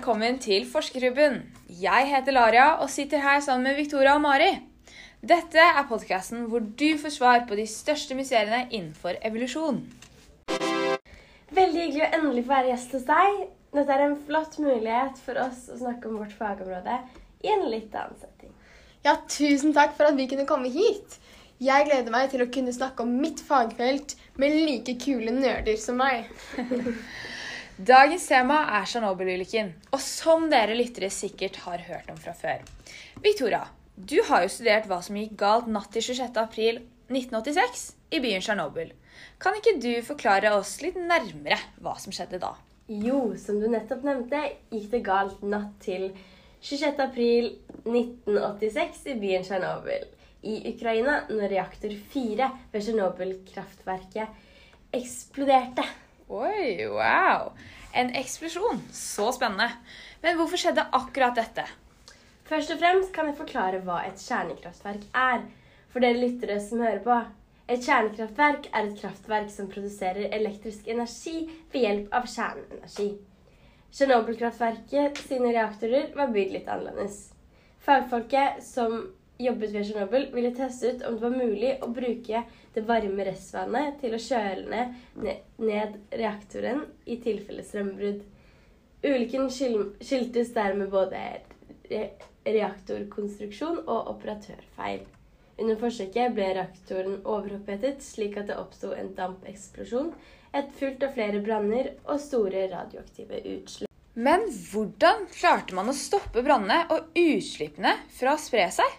velkommen til Forskerklubben. Jeg heter Laria og sitter her sammen med Victoria og Mari. Dette er podkasten hvor du får svar på de største mysteriene innenfor evolusjon. Veldig hyggelig å endelig få være gjest hos deg. Dette er en flott mulighet for oss å snakke om vårt fagområde i en litt annen setting. Ja, tusen takk for at vi kunne komme hit. Jeg gleder meg til å kunne snakke om mitt fagfelt med like kule nerder som meg. Dagens tema er Tsjernobyl-ulykken, og som dere lyttere sikkert har hørt om fra før. Victoria, du har jo studert hva som gikk galt natt til 26. april 1986 i byen Tsjernobyl. Kan ikke du forklare oss litt nærmere hva som skjedde da? Jo, som du nettopp nevnte, gikk det galt natt til 26. april 1986 i byen Tsjernobyl i Ukraina når reaktor 4 ved Tsjernobyl-kraftverket eksploderte. Oi, wow! En eksplosjon. Så spennende. Men hvorfor skjedde akkurat dette? Først og fremst kan jeg forklare hva et kjernekraftverk er. For dere lyttere som hører på. Et kjernekraftverk er et kraftverk som produserer elektrisk energi ved hjelp av kjerneenergi. Tsjernobyl-kraftverket sine reaktorer var bygd litt annerledes. Fagfolket som jobbet ved Tsjernobyl, ville teste ut om det var mulig å bruke det varme restvannet til å kjøle ned reaktoren i tilfelle strømbrudd. Ulykken skyldtes dermed både reaktorkonstruksjon og operatørfeil. Under forsøket ble reaktoren overopphetet, slik at det oppsto en dampeksplosjon, et fullt av flere branner og store radioaktive utslipp. Men hvordan klarte man å stoppe brannene og utslippene fra å spre seg?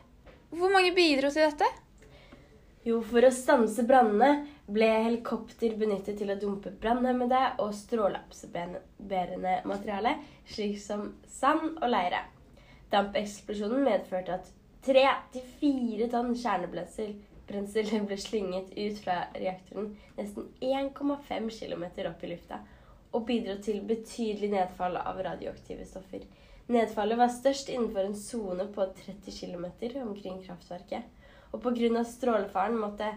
Hvor mange bidro til dette? Jo, for å stanse brannene ble helikopter benyttet til å dumpe brannhemmede og stråleabsorberende materiale, slik som sand og leire. Dampeksplosjonen medførte at tre til fire tonn kjernebrensel ble slynget ut fra reaktoren nesten 1,5 km opp i lufta, og bidro til betydelig nedfall av radioaktive stoffer. Nedfallet var størst innenfor en sone på 30 km omkring kraftverket. Og pga. strålefaren måtte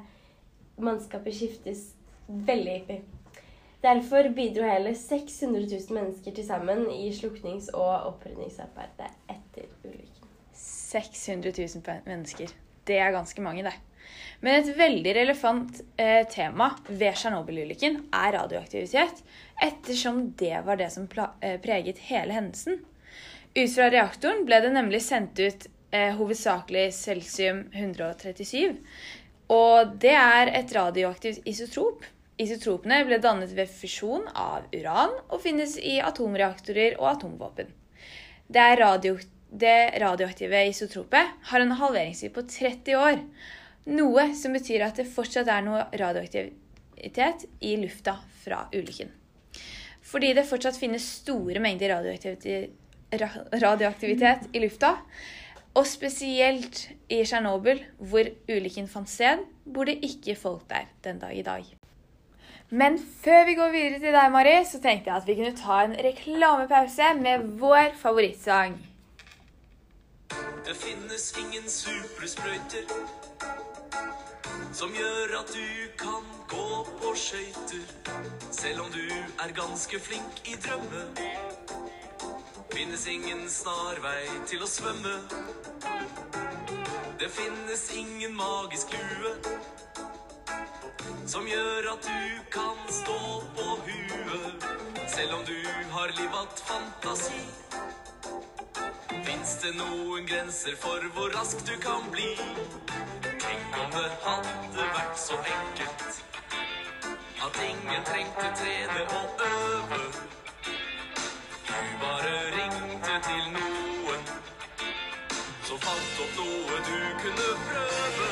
mannskapet skiftes veldig hyppig. Derfor bidro hele 600 000 mennesker til sammen i sluknings- og opprydningsarbeidet etter ulykken. 600 000 mennesker. Det er ganske mange, det. Men et veldig relevant eh, tema ved Tsjernobyl-ulykken er radioaktivitet, ettersom det var det som eh, preget hele hendelsen. Ut fra reaktoren ble det nemlig sendt ut eh, hovedsakelig celsium-137. Og det er et radioaktivt isotrop. Isotropene ble dannet ved fusjon av uran og finnes i atomreaktorer og atomvåpen. Det, radio, det radioaktive isotropet har en halveringstid på 30 år. Noe som betyr at det fortsatt er noe radioaktivitet i lufta fra ulykken. Fordi det fortsatt finnes store mengder radioaktivitet radioaktivitet i lufta. Og spesielt i Tsjernobyl, hvor ulykken fant sted, bor det ikke folk der den dag i dag. Men før vi går videre til deg, Mari, så tenkte jeg at vi kunne ta en reklamepause med vår favorittsang. Det finnes ingen supersprøyter som gjør at du kan gå på skøyter, selv om du er ganske flink i drømme finnes ingen snarvei til å svømme. Det finnes ingen magisk lue som gjør at du kan stå på huet, selv om du har livat fantasi. Fins det noen grenser for hvor rask du kan bli? Tenk om det hadde vært så enkelt at ingen trengte trene og øve. Kunne prøve.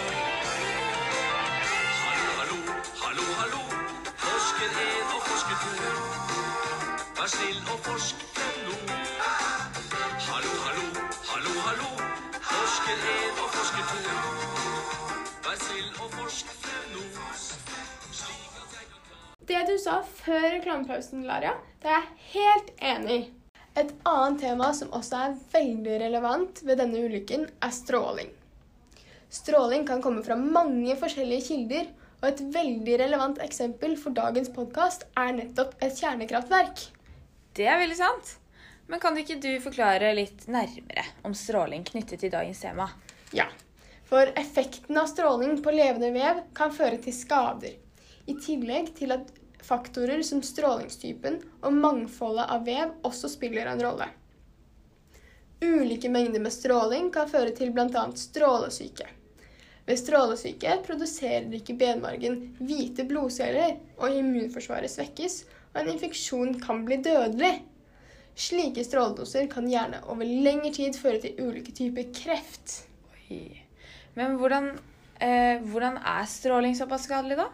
Hallo, hallo, hallo, hallo. Forsker én og forsker to. Vær snill og forsk frem nå. Hallo, hallo, hallo, hallo. Forsker én og forsker to. Vær snill og forsk frem nå. Det du sa før reklamepausen, Laria, det er jeg helt enig i. Et annet tema som også er veldig relevant ved denne ulykken, er stråling. Stråling kan komme fra mange forskjellige kilder, og et veldig relevant eksempel for dagens podkast er nettopp et kjernekraftverk. Det er veldig sant. Men kan ikke du forklare litt nærmere om stråling knyttet til dagens tema? Ja, for effekten av stråling på levende vev kan føre til skader. I tillegg til at faktorer som strålingstypen og mangfoldet av vev også spiller en rolle. Ulike mengder med stråling kan føre til bl.a. strålesyke. Ved strålesyke produserer ikke benmargen hvite blodceller, og immunforsvaret svekkes, og en infeksjon kan bli dødelig. Slike stråledoser kan gjerne over lengre tid føre til ulike typer kreft. Oi. Men hvordan, eh, hvordan er stråling såpass skadelig, da?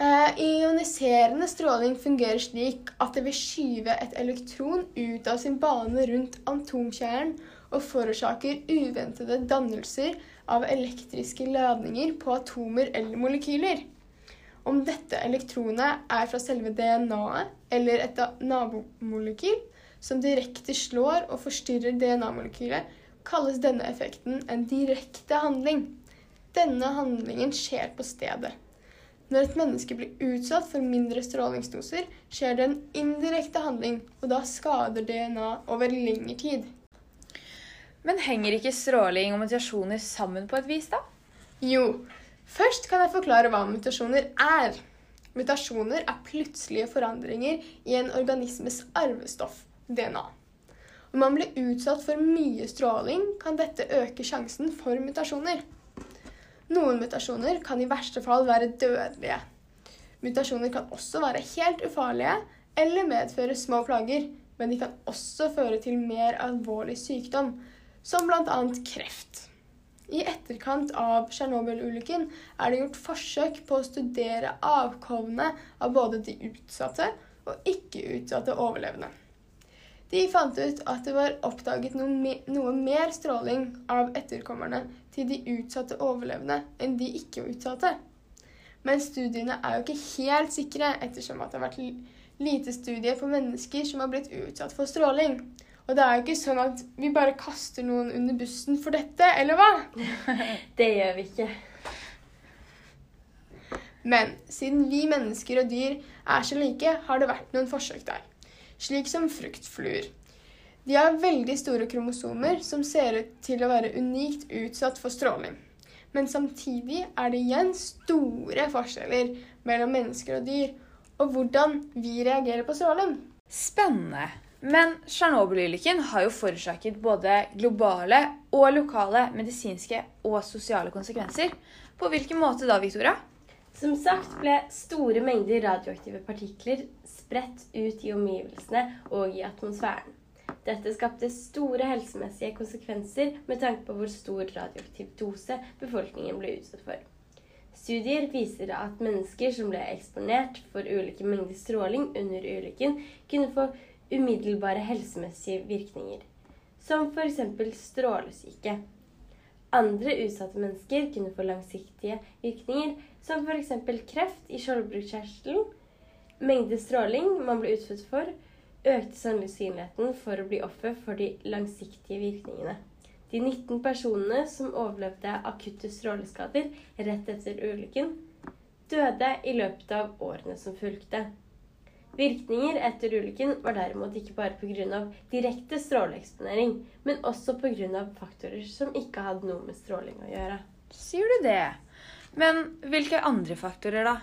Eh, ioniserende stråling fungerer slik at det vil skyve et elektron ut av sin bane rundt atomkjernen og forårsaker uventede dannelser av elektriske ladninger på atomer eller molekyler. Om dette elektronet er fra selve DNA-et eller et nabomolekyl som direkte slår og forstyrrer DNA-molekylet, kalles denne effekten en direkte handling. Denne handlingen skjer på stedet. Når et menneske blir utsatt for mindre strålingsdoser, skjer det en indirekte handling, og da skader DNA over lengre tid. Men henger ikke stråling og mutasjoner sammen på et vis, da? Jo, først kan jeg forklare hva mutasjoner er. Mutasjoner er plutselige forandringer i en organismes arvestoff, DNA. Om man blir utsatt for mye stråling, kan dette øke sjansen for mutasjoner. Noen mutasjoner kan i verste fall være dødelige. Mutasjoner kan også være helt ufarlige eller medføre små plager, men de kan også føre til mer alvorlig sykdom, som bl.a. kreft. I etterkant av Tsjernobyl-ulykken er det gjort forsøk på å studere avkovene av både de utsatte og ikke-utsatte overlevende. De fant ut at det var oppdaget noe, noe mer stråling av etterkommerne til de utsatte overlevende enn de ikke-utsatte. Men studiene er jo ikke helt sikre, ettersom at det har vært lite studier på mennesker som har blitt utsatt for stråling. Og det er jo ikke sånn at vi bare kaster noen under bussen for dette, eller hva? Det gjør vi ikke. Men siden vi mennesker og dyr er så like, har det vært noen forsøk der. Slik som fruktfluer. De har veldig store kromosomer som ser ut til å være unikt utsatt for stråling. Men samtidig er det igjen store forskjeller mellom mennesker og dyr, og hvordan vi reagerer på stråling. Spennende. Men Tsjernobyl-ulykken har jo forårsaket både globale og lokale medisinske og sosiale konsekvenser. På hvilken måte da, Victoria? Som sagt ble store mengder radioaktive partikler spredt ut i omgivelsene og i atmosfæren. Dette skapte store helsemessige konsekvenser med tanke på hvor stor radioaktiv dose befolkningen ble utsatt for. Studier viser at mennesker som ble eksponert for ulike mengder stråling under ulykken, kunne få umiddelbare helsemessige virkninger, som f.eks. strålesyke. Andre utsatte mennesker kunne få langsiktige virkninger, som f.eks. kreft i skjoldbruskkjertelen. Mengde stråling man ble utsatt for, økte sannsynligheten for å bli offer for de langsiktige virkningene. De 19 personene som overlevde akutte stråleskader rett etter ulykken, døde i løpet av årene som fulgte. Virkninger etter ulykken var derimot ikke bare pga. direkte stråleeksponering, men også pga. faktorer som ikke hadde noe med stråling å gjøre. Sier du det? Men hvilke andre faktorer, da?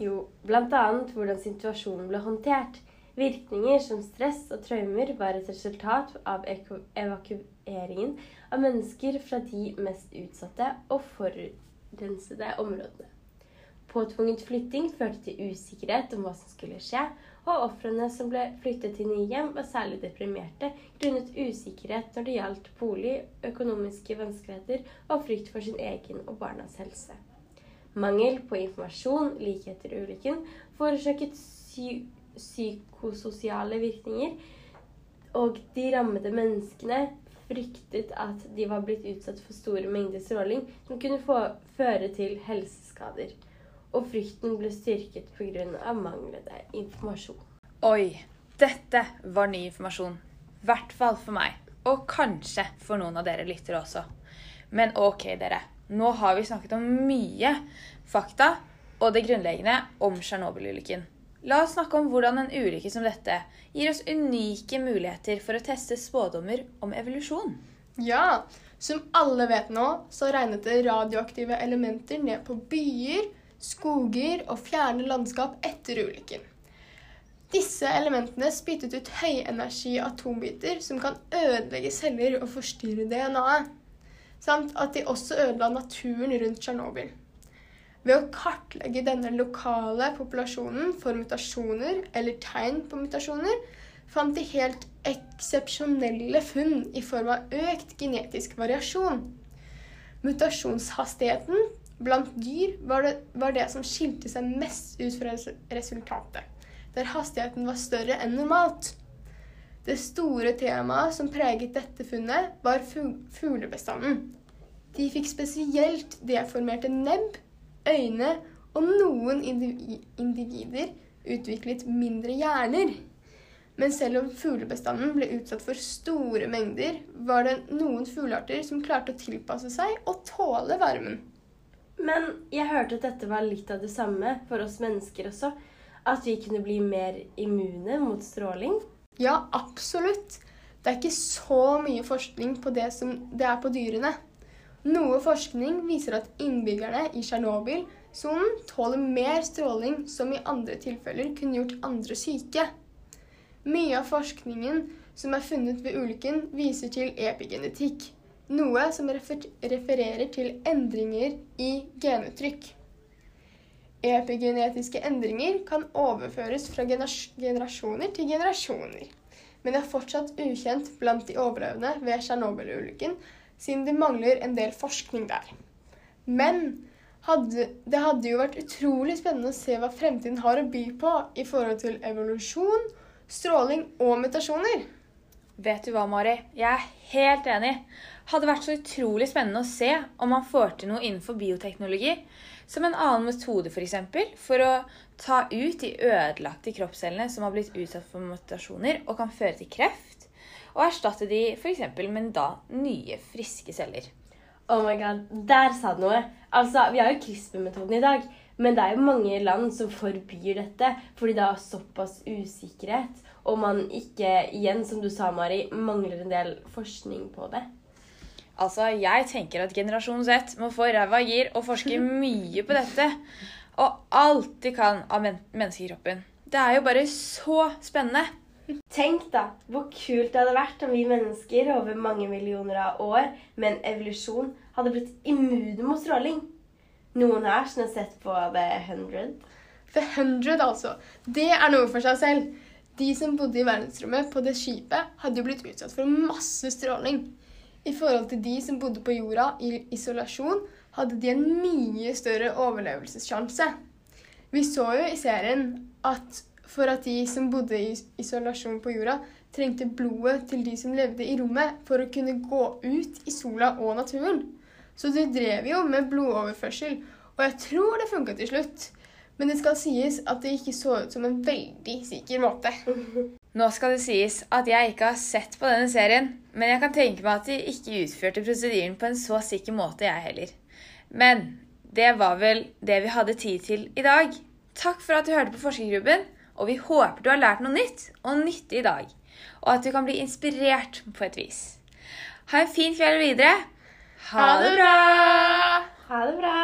Jo, bl.a. hvordan situasjonen ble håndtert. Virkninger som stress og traumer var et resultat av evakueringen av mennesker fra de mest utsatte og forurensede områdene. Påtvunget flytting førte til usikkerhet om hva som skulle skje, og ofrene som ble flyttet til nye hjem, var særlig deprimerte grunnet usikkerhet når det gjaldt bolig, økonomiske vanskeligheter og frykt for sin egen og barnas helse. Mangel på informasjon like etter ulykken forårsaket sy psykososiale virkninger, og de rammede menneskene fryktet at de var blitt utsatt for store mengder stråling som kunne føre til helseskader. Og frykten ble styrket pga. manglende informasjon. Oi, dette var ny informasjon. I hvert fall for meg. Og kanskje for noen av dere lyttere også. Men ok, dere. Nå har vi snakket om mye fakta og det grunnleggende om Tsjernobyl-ulykken. La oss snakke om hvordan en ulykke som dette gir oss unike muligheter for å teste spådommer om evolusjon. Ja, som alle vet nå, så regnet det radioaktive elementer ned på byer, skoger og fjerne landskap etter ulykken. Disse elementene spyttet ut høyenergi atombiter som kan ødelegge celler og forstyrre DNA-et, samt at de også ødela naturen rundt Tsjernobyl. Ved å kartlegge denne lokale populasjonen for mutasjoner eller tegn på mutasjoner, fant de helt eksepsjonelle funn i form av økt genetisk variasjon. Mutasjonshastigheten blant dyr var det, var det som skilte seg mest ut fra resultatet, der hastigheten var større enn normalt. Det store temaet som preget dette funnet, var fuglebestanden. De fikk spesielt deformerte nebb, øyne og noen individer utviklet mindre hjerner. Men selv om fuglebestanden ble utsatt for store mengder, var det noen fuglearter som klarte å tilpasse seg og tåle varmen. Men jeg hørte at dette var litt av det samme for oss mennesker også. At vi kunne bli mer immune mot stråling. Ja, absolutt. Det er ikke så mye forskning på det som det er på dyrene. Noe forskning viser at innbyggerne i Tsjernobyl-sonen tåler mer stråling som i andre tilfeller kunne gjort andre syke. Mye av forskningen som er funnet ved ulykken, viser til epigenetikk, noe som refer refererer til endringer i genuttrykk. Epigenetiske endringer kan overføres fra gener- generasjoner til generasjoner, men er fortsatt ukjent blant de overlevende ved Tsjernobyl-ulykken, siden det mangler en del forskning der. Men hadde, det hadde jo vært utrolig spennende å se hva fremtiden har å by på i forhold til evolusjon, stråling og mutasjoner. Vet du hva, Mari? Jeg er helt enig. Hadde vært så utrolig spennende å se om man får til noe innenfor bioteknologi. Som en annen metode, f.eks. For, eksempel, for å ta ut de ødelagte kroppscellene som har blitt utsatt for mutasjoner og kan føre til kreft. Og erstatte de f.eks. med da nye, friske celler. Oh my god, Der sa du noe. Altså, Vi har jo CRISPR-metoden i dag, men det er jo mange land som forbyr dette fordi det har såpass usikkerhet, og man ikke, igjen som du sa, Mari, mangler en del forskning på det. Altså, Jeg tenker at generasjon Z må få ræva i gir og forske mye på dette. Og alt de kan av men menneskekroppen. Det er jo bare så spennende. Tenk da, hvor kult det hadde vært om vi mennesker over mange millioner av år med en evolusjon hadde blitt immune mot stråling. Noen her som har sett på The 100. The 100, altså. Det er noe for seg selv. De som bodde i verdensrommet på det skipet, hadde jo blitt utsatt for masse stråling. I forhold til de som bodde på jorda i isolasjon, hadde de en mye større overlevelsessjanse. Vi så jo i serien at for at de som bodde i isolasjon på jorda, trengte blodet til de som levde i rommet for å kunne gå ut i sola og naturen. Så de drev jo med blodoverførsel, og jeg tror det funka til slutt. Men det skal sies at det ikke så ut som en veldig sikker måte. Nå skal det sies at jeg ikke har sett på denne serien, men jeg kan tenke meg at de ikke utførte prosedyren på en så sikker måte, jeg heller. Men det var vel det vi hadde tid til i dag. Takk for at du hørte på Forskergruppen, og vi håper du har lært noe nytt og nyttig i dag, og at du kan bli inspirert på et vis. Ha en fin kveld videre. Ha det bra! Ha det bra!